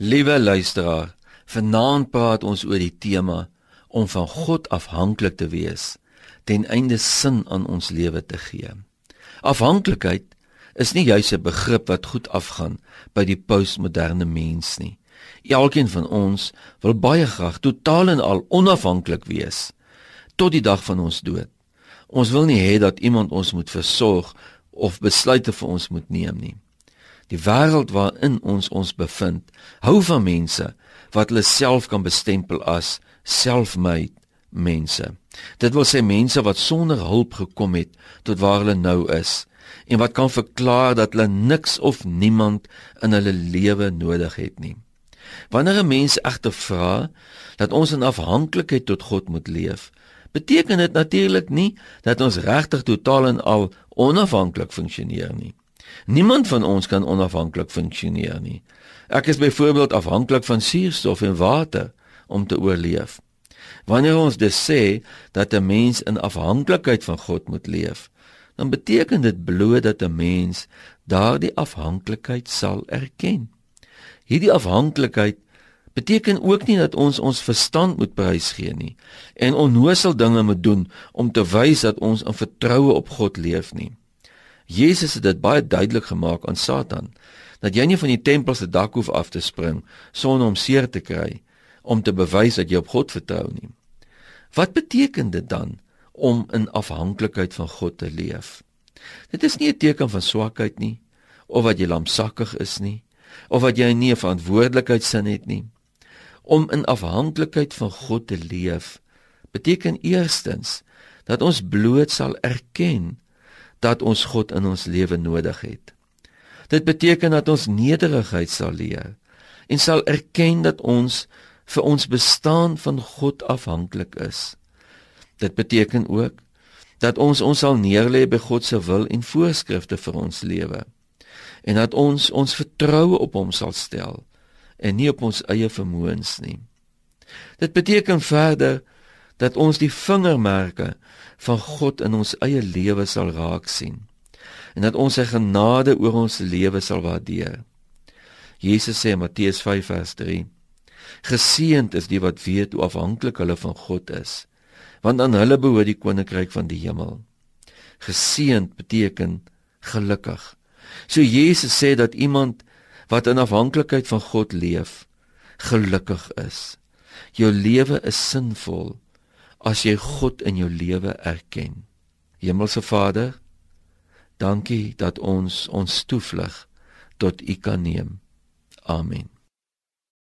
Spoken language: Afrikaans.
Liewe luisteraar, vanaand praat ons oor die tema om van God afhanklik te wees ten einde sin aan ons lewe te gee. Afhanklikheid is nie juis 'n begrip wat goed afgaan by die postmoderne mens nie. Elkeen van ons wil baie graag totaal en al onafhanklik wees tot die dag van ons dood. Ons wil nie hê dat iemand ons moet versorg of besluite vir ons moet neem nie. Die wêreld waarin ons ons bevind, hou van mense wat hulle self kan bestempel as self-made mense. Dit wil sê mense wat sonder hulp gekom het tot waar hulle nou is en wat kan verklaar dat hulle niks of niemand in hulle lewe nodig het nie. Wanneer 'n mens egter vra dat ons in afhanklikheid tot God moet leef, beteken dit natuurlik nie dat ons regtig totaal en al onafhanklik funksioneer nie. Niemand van ons kan onafhanklik funksioneer nie. Ek is byvoorbeeld afhanklik van suurstof en water om te oorleef. Wanneer ons dus sê dat 'n mens in afhanklikheid van God moet leef, dan beteken dit bloot dat 'n mens daardie afhanklikheid sal erken. Hierdie afhanklikheid beteken ook nie dat ons ons verstand moet prysgee nie en onnoosel dinge moet doen om te wys dat ons in vertroue op God leef nie. Jesus het dit baie duidelik gemaak aan Satan dat jy nie van die tempel se dak hoef af te spring sonder om seer te kry om te bewys dat jy op God vertrou nie. Wat beteken dit dan om in afhanklikheid van God te leef? Dit is nie 'n teken van swakheid nie of wat jy lamsakkig is nie of wat jy nie 'n verantwoordelikheidsin het nie. Om in afhanklikheid van God te leef beteken eerstens dat ons bloot sal erken dat ons God in ons lewe nodig het. Dit beteken dat ons nederigheid sal leer en sal erken dat ons vir ons bestaan van God afhanklik is. Dit beteken ook dat ons ons sal neerlê by God se wil en voorskrifte vir ons lewe en dat ons ons vertroue op hom sal stel en nie op ons eie vermoëns nie. Dit beteken verder dat ons die vingermerke van God in ons eie lewe sal raak sien en dat ons sy genade oor ons lewe sal waardeer. Jesus sê in Matteus 5 vers 3: Geseënd is die wat weet hoe afhanklik hulle van God is, want aan hulle behoort die koninkryk van die hemel. Geseënd beteken gelukkig. So Jesus sê dat iemand wat in afhanklikheid van God leef, gelukkig is. Jou lewe is sinvol as jy God in jou lewe erken. Hemelse Vader, dankie dat ons ons toevlug tot U kan neem. Amen.